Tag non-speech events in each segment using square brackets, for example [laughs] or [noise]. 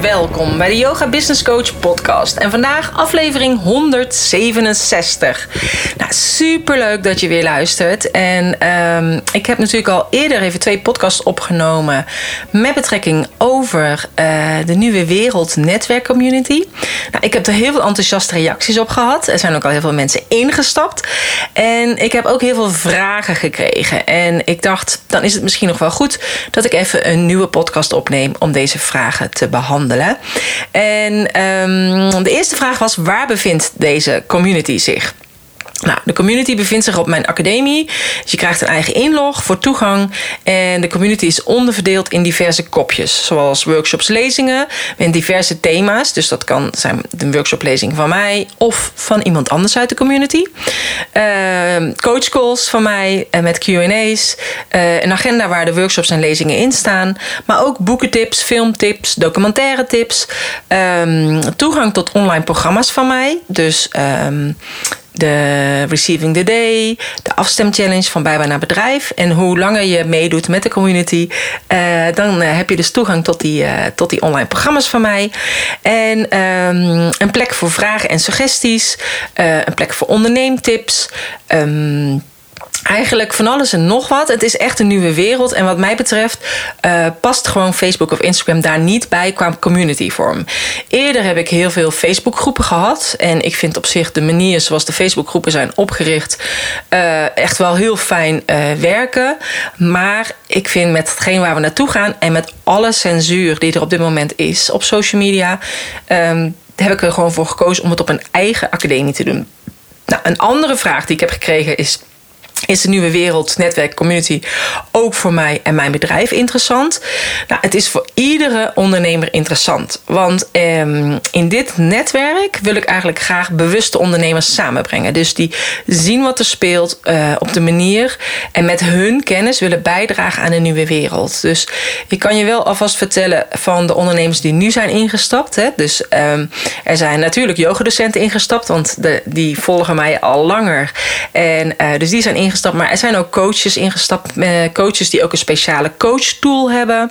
Welkom bij de Yoga Business Coach podcast. En vandaag aflevering 167. Nou, superleuk dat je weer luistert. En um, ik heb natuurlijk al eerder even twee podcasts opgenomen... met betrekking over uh, de nieuwe wereld netwerkcommunity. Nou, ik heb er heel veel enthousiaste reacties op gehad. Er zijn ook al heel veel mensen ingestapt. En ik heb ook heel veel vragen gekregen. En ik dacht, dan is het misschien nog wel goed... dat ik even een nieuwe podcast opneem om deze vragen te behandelen. En um, de eerste vraag was: waar bevindt deze community zich? Nou, de community bevindt zich op mijn academie. Dus je krijgt een eigen inlog voor toegang. En de community is onderverdeeld in diverse kopjes. Zoals workshops, lezingen met diverse thema's. Dus dat kan zijn een workshoplezing van mij of van iemand anders uit de community. Uh, coachcalls van mij uh, met QA's. Uh, een agenda waar de workshops en lezingen in staan. Maar ook boekentips, filmtips, documentaire tips. Um, toegang tot online programma's van mij. Dus. Um, de Receiving the Day, de afstemchallenge van bijbaan naar bedrijf. En hoe langer je meedoet met de community, uh, dan uh, heb je dus toegang tot die, uh, tot die online programma's van mij. En um, een plek voor vragen en suggesties, een plek voor onderneemtips. Um, Eigenlijk van alles en nog wat. Het is echt een nieuwe wereld. En wat mij betreft uh, past gewoon Facebook of Instagram daar niet bij qua community vorm. Eerder heb ik heel veel Facebook groepen gehad. En ik vind op zich de manier zoals de Facebook groepen zijn opgericht uh, echt wel heel fijn uh, werken. Maar ik vind met hetgeen waar we naartoe gaan en met alle censuur die er op dit moment is op social media, um, heb ik er gewoon voor gekozen om het op een eigen academie te doen. Nou, een andere vraag die ik heb gekregen is is de nieuwe wereld, netwerk, community ook voor mij en mijn bedrijf interessant? Nou, het is voor iedere ondernemer interessant. Want ehm, in dit netwerk wil ik eigenlijk graag bewuste ondernemers samenbrengen. Dus die zien wat er speelt uh, op de manier en met hun kennis willen bijdragen aan een nieuwe wereld. Dus ik kan je wel alvast vertellen van de ondernemers die nu zijn ingestapt. Hè? Dus um, er zijn natuurlijk yogadocenten ingestapt, want de, die volgen mij al langer. En uh, dus die zijn ingestapt ingestapt. Maar er zijn ook coaches ingestapt. Uh, coaches die ook een speciale coachtool hebben.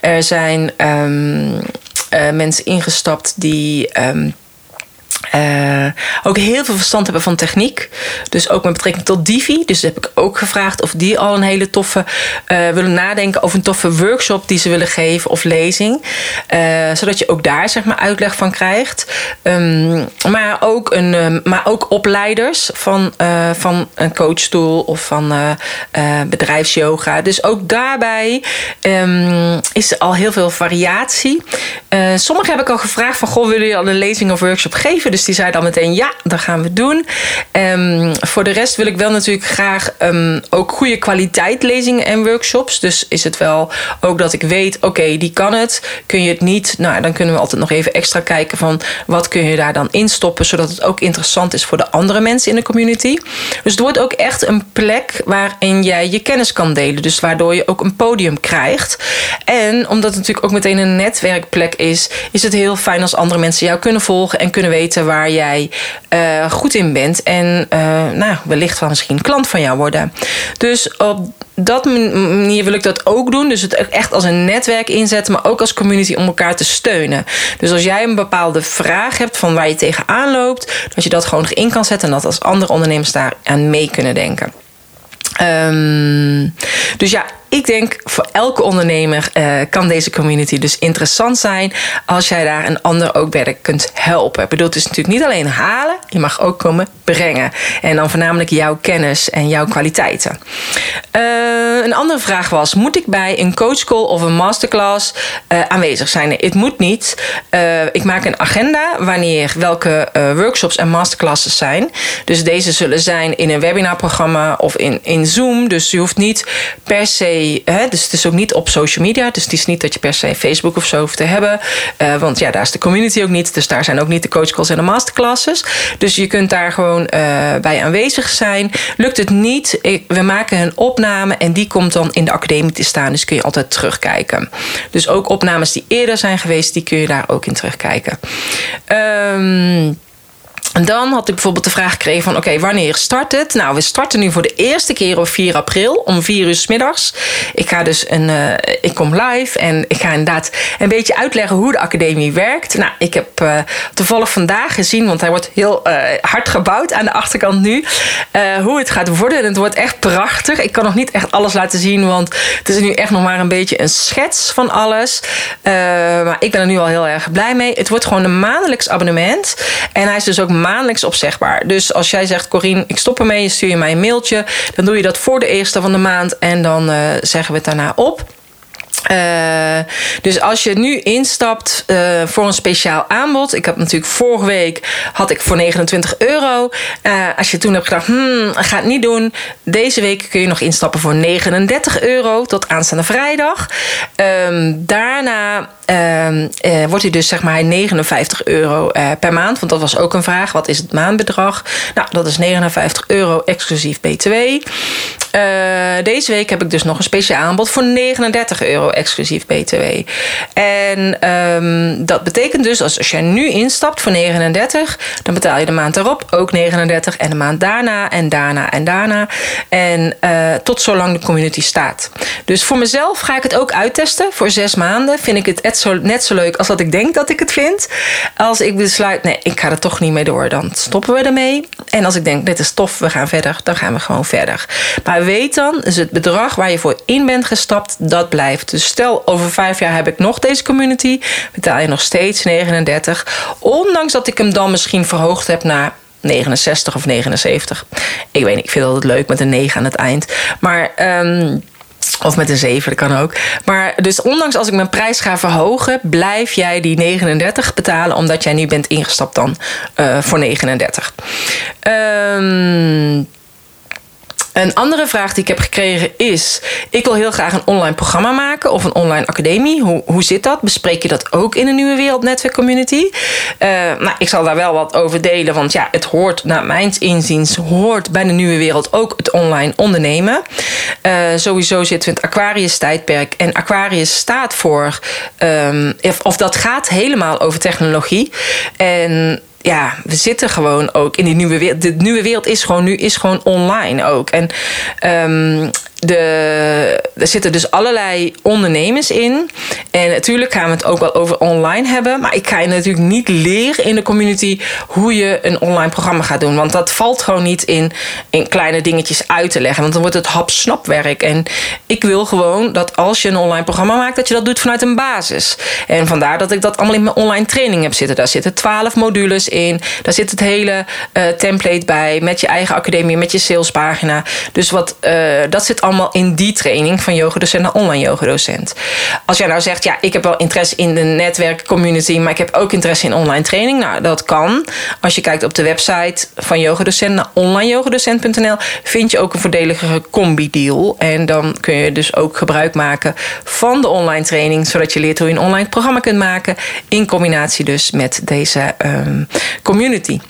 Er zijn um, uh, mensen ingestapt die. Um, uh, ook heel veel verstand hebben van techniek. Dus ook met betrekking tot Divi. Dus heb ik ook gevraagd of die al een hele toffe uh, willen nadenken over een toffe workshop die ze willen geven of lezing. Uh, zodat je ook daar zeg maar uitleg van krijgt. Um, maar, ook een, um, maar ook opleiders van, van een coachstoel of van bedrijfsyoga. Dus ook daarbij um, is er al heel veel variatie. sommigen heb ik al gevraagd van goh, willen jullie al een lezing of workshop geven? Dus die zei dan meteen ja, dat gaan we doen. Um, voor de rest wil ik wel natuurlijk graag um, ook goede kwaliteit lezingen en workshops. Dus is het wel ook dat ik weet, oké, die kan het. Kun je het niet, nou dan kunnen we altijd nog even extra kijken van wat kun je daar dan instoppen, zodat het ook interessant is voor de andere mensen in de community. Dus het wordt ook echt een plek waarin jij je kennis kan delen. Dus waardoor je ook een podium krijgt. En omdat het natuurlijk ook meteen een netwerkplek is, is het heel fijn als andere mensen jou kunnen volgen en kunnen weten waar jij uh, goed in bent. En uh, nou, wellicht wel misschien klant van jou worden. Dus op dat manier wil ik dat ook doen. Dus het echt als een netwerk inzetten, maar ook als community om elkaar te steunen. Dus als jij een bepaalde vraag hebt van waar je tegenaan loopt, dat je dat gewoon nog in kan zetten en dat als andere ondernemers daar aan mee kunnen denken. Um, dus ja, ik denk voor elke ondernemer uh, kan deze community dus interessant zijn als jij daar een ander ook bij kunt helpen. Ik bedoel, het is natuurlijk niet alleen halen, je mag ook komen brengen. En dan voornamelijk jouw kennis en jouw kwaliteiten. Uh, een andere vraag was: moet ik bij een coachcall of een masterclass uh, aanwezig zijn? Het moet niet. ik maak een agenda wanneer welke workshops en masterclasses zijn. Dus deze zullen zijn in een webinarprogramma of in, in Zoom. Dus je hoeft niet per se dus het is ook niet op social media. Dus het is niet dat je per se Facebook of zo hoeft te hebben. Uh, want ja, daar is de community ook niet. Dus daar zijn ook niet de coachcalls en de masterclasses. Dus je kunt daar gewoon uh, bij aanwezig zijn. Lukt het niet, we maken een opname en die komt dan in de academie te staan. Dus kun je altijd terugkijken. Dus ook opnames die eerder zijn geweest, die kun je daar ook in terugkijken. Um, en dan had ik bijvoorbeeld de vraag gekregen van... oké, wanneer start het? Nou, we starten nu voor de eerste keer op 4 april om 4 uur s middags. Ik ga dus een... Uh, ik kom live en ik ga inderdaad een beetje uitleggen hoe de academie werkt. Nou, ik heb uh, toevallig vandaag gezien... want hij wordt heel uh, hard gebouwd aan de achterkant nu... hoe het gaat worden. En het wordt echt prachtig. Ik kan nog niet echt alles laten zien... want het is nu echt nog maar een beetje een schets van alles. maar ik ben er nu al heel erg blij mee. Het wordt gewoon een maandelijks abonnement. En hij is dus ook maandelijks opzegbaar. Dus als jij zegt, Corine, ik stop ermee, stuur je mij een mailtje. Dan doe je dat voor de eerste van de maand en dan uh, zeggen we het daarna op. Uh, dus als je nu instapt uh, voor een speciaal aanbod. Ik heb natuurlijk vorige week had ik voor 29 euro. Uh, als je toen hebt gedacht, hmm, ga het niet doen. Deze week kun je nog instappen voor 39 euro tot aanstaande vrijdag. Um, daarna um, wordt hij dus zeg maar 59 euro per maand. Want dat was ook een vraag. Wat is het maandbedrag? Nou, dat is 59 euro exclusief BTW. deze week heb ik dus nog een speciaal aanbod voor 39 euro exclusief BTW. En um, dat betekent dus als, als jij nu instapt voor 39, dan betaal je de maand erop ook 39 en de maand daarna en daarna en daarna. En uh, tot zolang de community staat. Dus voor mezelf ga ik het ook uittesten voor zes maanden. Vind ik het net zo, net zo leuk als dat ik denk dat ik het vind. Als ik besluit, nee, ik ga er toch niet mee door, dan stoppen we ermee. En als ik denk, dit is tof, we gaan verder, dan gaan we gewoon verder. Maar weet dan, is het bedrag waar je voor in bent gestapt, dat blijft. Dus stel, over vijf jaar heb ik nog deze community, betaal je nog steeds 39. Ondanks dat ik hem dan misschien verhoogd heb naar 69 of 79. Ik weet niet, ik vind het altijd leuk met een 9 aan het eind. Maar. Um, of met een 7, dat kan ook. Maar dus ondanks als ik mijn prijs ga verhogen, blijf jij die 39 betalen, omdat jij nu bent ingestapt dan uh, voor 39. Um, een andere vraag die ik heb gekregen is: ik wil heel graag een online programma maken of een online academie. Hoe, hoe zit dat? Bespreek je dat ook in de Nieuwe Wereld Netwerk Community? Uh, nou, ik zal daar wel wat over delen, want ja, het hoort, naar mijn inziens, hoort bij de Nieuwe Wereld ook het online ondernemen. Uh, sowieso zitten we in het Aquarius-tijdperk en Aquarius staat voor, of, of dat gaat helemaal over technologie. En ja, we zitten gewoon ook in die nieuwe wereld. De nieuwe wereld is gewoon nu is gewoon online ook. En um, de, er zitten dus allerlei ondernemers in. En natuurlijk gaan we het ook wel over online hebben. Maar ik ga je natuurlijk niet leren in de community hoe je een online programma gaat doen. Want dat valt gewoon niet in, in kleine dingetjes uit te leggen. Want dan wordt het hap-snapwerk. En ik wil gewoon dat als je een online programma maakt, dat je dat doet vanuit een basis. En vandaar dat ik dat allemaal in mijn online training heb zitten. Daar zitten twaalf modules in. Daar zit het hele uh, template bij. Met je eigen academie, met je salespagina. Dus wat, uh, dat zit allemaal in die training van yogadocent naar online yogadocent. Als jij nou zegt, ja, ik heb wel interesse in de netwerkcommunity, maar ik heb ook interesse in online training. Nou, dat kan. Als je kijkt op de website van yogadocent naar onlineyogadocent.nl, vind je ook een voordeligere combi-deal. En dan kun je dus ook gebruik maken van de online training, zodat je leert hoe je een online programma kunt maken. In combinatie dus met deze um, community.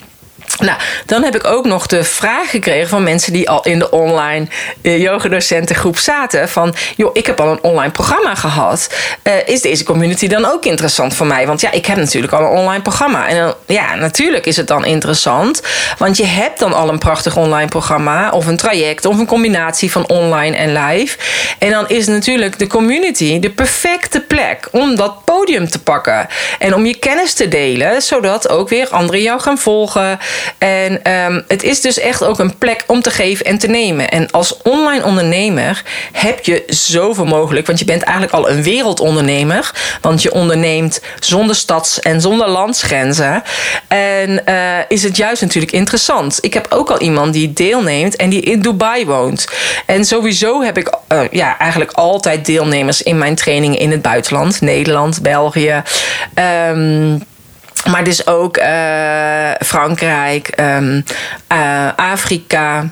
Nou, dan heb ik ook nog de vraag gekregen van mensen die al in de online uh, yogadocentengroep zaten: van joh, ik heb al een online programma gehad. Uh, is deze community dan ook interessant voor mij? Want ja, ik heb natuurlijk al een online programma. En dan, ja, natuurlijk is het dan interessant, want je hebt dan al een prachtig online programma, of een traject, of een combinatie van online en live. En dan is natuurlijk de community de perfecte plek om dat podium te pakken en om je kennis te delen, zodat ook weer anderen jou gaan volgen. En um, het is dus echt ook een plek om te geven en te nemen. En als online ondernemer heb je zoveel mogelijk. Want je bent eigenlijk al een wereldondernemer. Want je onderneemt zonder stads- en zonder landsgrenzen. En uh, is het juist natuurlijk interessant. Ik heb ook al iemand die deelneemt en die in Dubai woont. En sowieso heb ik uh, ja, eigenlijk altijd deelnemers in mijn trainingen in het buitenland. Nederland, België. Um, maar dus ook uh, Frankrijk, um, uh, Afrika,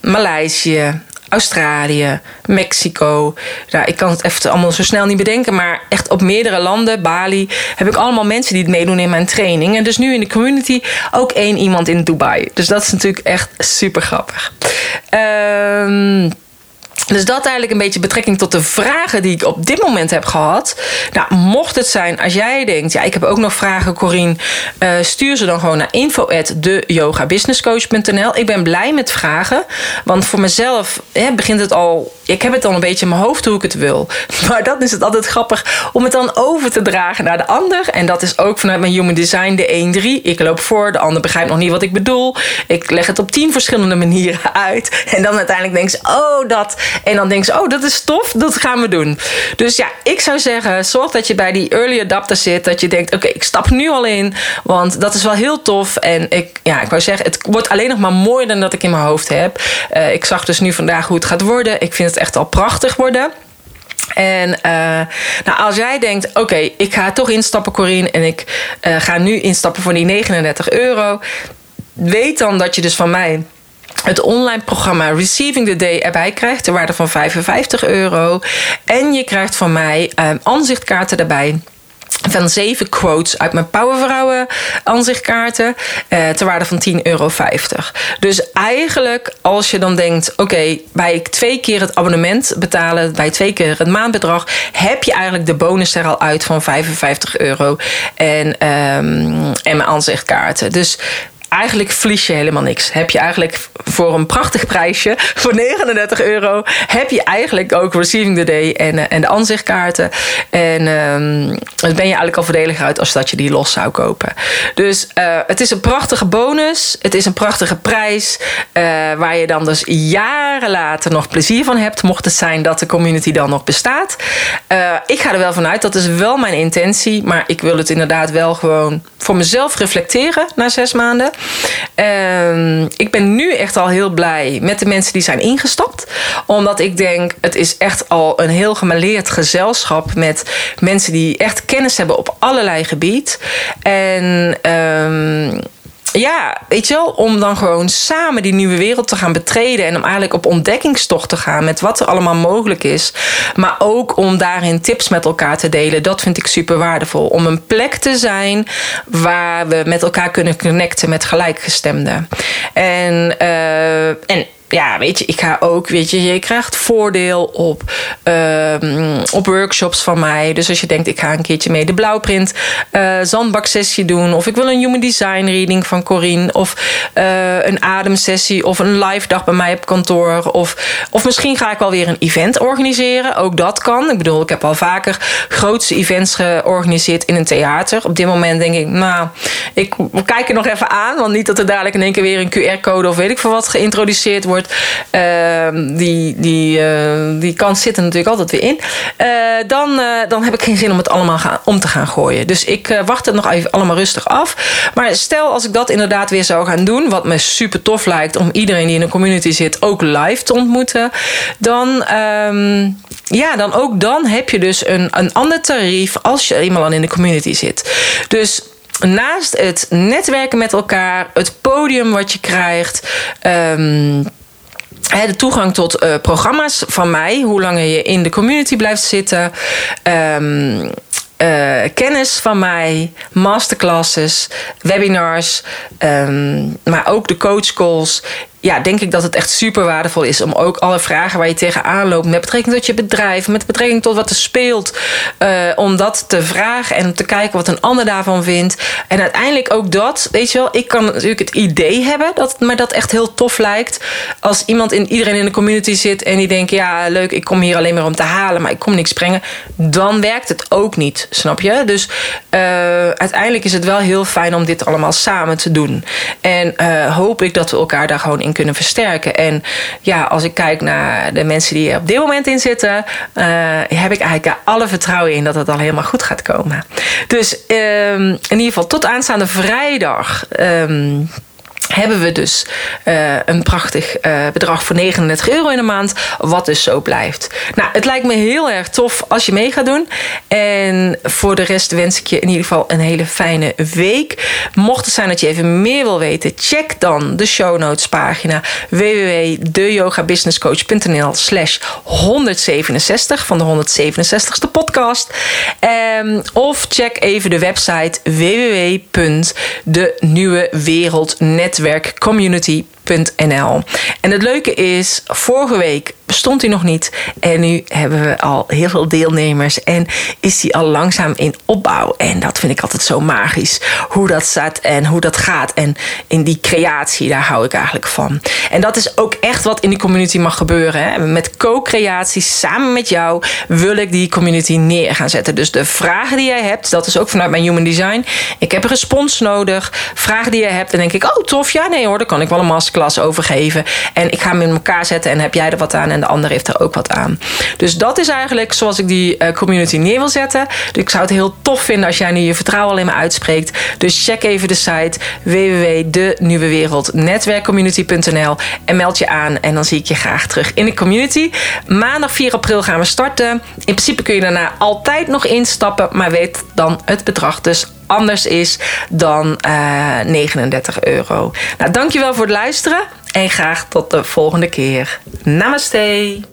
Maleisië, Australië, Mexico. Nou, ik kan het even allemaal zo snel niet bedenken, maar echt op meerdere landen, Bali, heb ik allemaal mensen die het meedoen in mijn training. En dus nu in de community ook één iemand in Dubai. Dus dat is natuurlijk echt super grappig. Ehm. Dus dat eigenlijk een beetje betrekking tot de vragen die ik op dit moment heb gehad. Nou, mocht het zijn, als jij denkt, ja, ik heb ook nog vragen, Corine, uh, stuur ze dan gewoon naar info@deyogabusinesscoach.nl. Ik ben blij met vragen, want voor mezelf hè, begint het al. Ik heb het dan een beetje in mijn hoofd hoe ik het wil. [laughs] Maar dan is het altijd grappig om het dan over te dragen naar de ander. En dat is ook vanuit mijn Human Design de 1-3. Ik loop voor, de ander begrijpt nog niet wat ik bedoel. Ik leg het op tien verschillende manieren [laughs] uit. En dan uiteindelijk denk ze, oh, dat. En dan denk ze, oh, dat is tof, dat gaan we doen. Dus ja, ik zou zeggen, zorg dat je bij die early adapter zit. Dat je denkt, oké, ik stap nu al in. Want dat is wel heel tof. En ik, ja, ik wou zeggen, het wordt alleen nog maar mooier dan dat ik in mijn hoofd heb. Uh, ik zag dus nu vandaag hoe het gaat worden. Ik vind het echt al prachtig worden. En uh, nou, als jij denkt, oké, ik ga toch instappen, Corine, en ik uh, ga nu instappen voor die 39 euro. Weet dan dat je dus van mij het online programma Receiving the Day erbij krijgt, ter waarde van 55 euro. En je krijgt van mij um, aanzichtkaarten erbij van zeven quotes uit mijn Powervrouwen aanzichtkaarten eh, ter waarde van 10,50 euro. Dus eigenlijk als je dan denkt, oké, okay, bij twee keer het abonnement betalen, bij twee keer het maandbedrag, heb je eigenlijk de bonus er al uit van 55 euro en, um, en mijn aanzichtkaarten. Dus eigenlijk verlies je helemaal niks. Heb je eigenlijk voor een prachtig prijsje, voor 39 euro, heb je eigenlijk ook Receiving the Day en, uh, en de aanzichtkaarten. En um, dan ben je eigenlijk al voordeliger uit als dat je die los zou kopen. Dus uh, het is een prachtige bonus. Het is een prachtige prijs. Uh, waar je dan dus jaren later nog plezier van hebt. Mocht het zijn dat de community dan nog bestaat. ik ga er wel vanuit. Dat is wel mijn intentie. Maar ik wil het inderdaad wel gewoon voor mezelf reflecteren na zes maanden. Uh, ik ben nu echt al heel blij met de mensen die zijn ingestapt. Omdat ik denk, het is echt al een heel gemaleerd gezelschap met mensen die echt kennis hebben op allerlei gebied. En um, ja, weet je wel, om dan gewoon samen die nieuwe wereld te gaan betreden. En om eigenlijk op ontdekkingstocht te gaan met wat er allemaal mogelijk is. Maar ook om daarin tips met elkaar te delen. Dat vind ik super waardevol. Om een plek te zijn waar we met elkaar kunnen connecten met gelijkgestemden. En, uh, en ja, weet je, ik ga ook, weet je, je krijgt voordeel op, um, op workshops van mij. Dus als je denkt, ik ga een keertje mee de blauwprint uh, zandbaksessie doen. Of ik wil een human design reading van Corine. Of uh, een ademsessie. Of een live dag bij mij op kantoor. Of, of misschien ga ik wel weer een event organiseren. Ook dat kan. Ik bedoel, ik heb al vaker grootste events georganiseerd in een theater. Op dit moment denk ik, nou, ik kijk er nog even aan. Want niet dat er dadelijk in één keer weer een QR-code of weet ik veel wat geïntroduceerd wordt. Uh, die, die, uh, die kans zit er natuurlijk altijd weer in. Uh, dan, uh, dan heb ik geen zin om het allemaal gaan, om te gaan gooien. Dus ik wacht het nog even allemaal rustig af. Maar stel als ik dat inderdaad weer zou gaan doen, wat me super tof lijkt om iedereen die in een community zit ook live te ontmoeten, dan, um, ja, dan ook dan heb je dus een, een ander tarief als je eenmaal al in de community zit. Dus naast het netwerken met elkaar, het podium wat je krijgt. Um, de toegang tot uh, programma's van mij, hoe langer je in de community blijft zitten. Um, uh, kennis van mij, masterclasses, webinars, um, maar ook de coachcalls ja, denk ik dat het echt super waardevol is om ook alle vragen waar je tegenaan loopt met betrekking tot je bedrijf, met betrekking tot wat er speelt, uh, om dat te vragen en te kijken wat een ander daarvan vindt. En uiteindelijk ook dat, weet je wel, ik kan natuurlijk het idee hebben dat maar dat echt heel tof lijkt. Als iemand in iedereen in de community zit en die denkt, ja, leuk, ik kom hier alleen maar om te halen, maar ik kom niks brengen, dan werkt het ook niet, snap je? Dus uh, uiteindelijk is het wel heel fijn om dit allemaal samen te doen. En uh, hoop ik dat we elkaar daar gewoon in kunnen versterken. En ja, als ik kijk naar de mensen die er op dit moment in zitten, uh, heb ik eigenlijk alle vertrouwen in dat het al helemaal goed gaat komen. Dus um, in ieder geval tot aanstaande vrijdag. Um, hebben we dus uh, een prachtig uh, bedrag voor 39 euro in de maand, wat dus zo blijft. Nou, het lijkt me heel erg tof als je mee gaat doen. En voor de rest wens ik je in ieder geval een hele fijne week. Mocht het zijn dat je even meer wil weten, check dan de show notes pagina www.deyogabusinesscoach.nl slash 167 van de 167ste podcast. Um, of check even de website netwerkcommunity.nl www.denieuwewereldnetwerkcommunity.nl En het leuke is, vorige week bestond hij nog niet. En nu hebben we al heel veel deelnemers. En is hij al langzaam in opbouw. En dat vind ik altijd zo magisch. Hoe dat staat en hoe dat gaat. En in die creatie, daar hou ik eigenlijk van. En dat is ook echt wat in die community mag gebeuren. Hè? Met co-creatie, samen met jou, wil ik die community neer gaan zetten. Dus de vragen die jij hebt, dat is ook vanuit mijn human design. Ik heb een respons nodig. Vragen die jij hebt, en denk ik, oh tof, ja nee hoor, daar kan ik wel een masterclass over geven. En ik ga hem in elkaar zetten en heb jij er wat aan. En de ander heeft er ook wat aan. Dus dat is eigenlijk zoals ik die uh, community neer wil zetten. Dus ik zou het heel tof vinden als jij nu je vertrouwen alleen maar uitspreekt. Dus check even de site www.denieuwewereldnetwerkcommunity.nl en meld je aan. En dan zie ik je graag terug in de community. Maandag 4 april gaan we starten. In principe kun je daarna altijd nog instappen, maar weet dan het bedrag dus anders is dan uh, eh, 39 euro. Nou, dankjewel voor het luisteren. En graag tot de volgende keer. Namaste.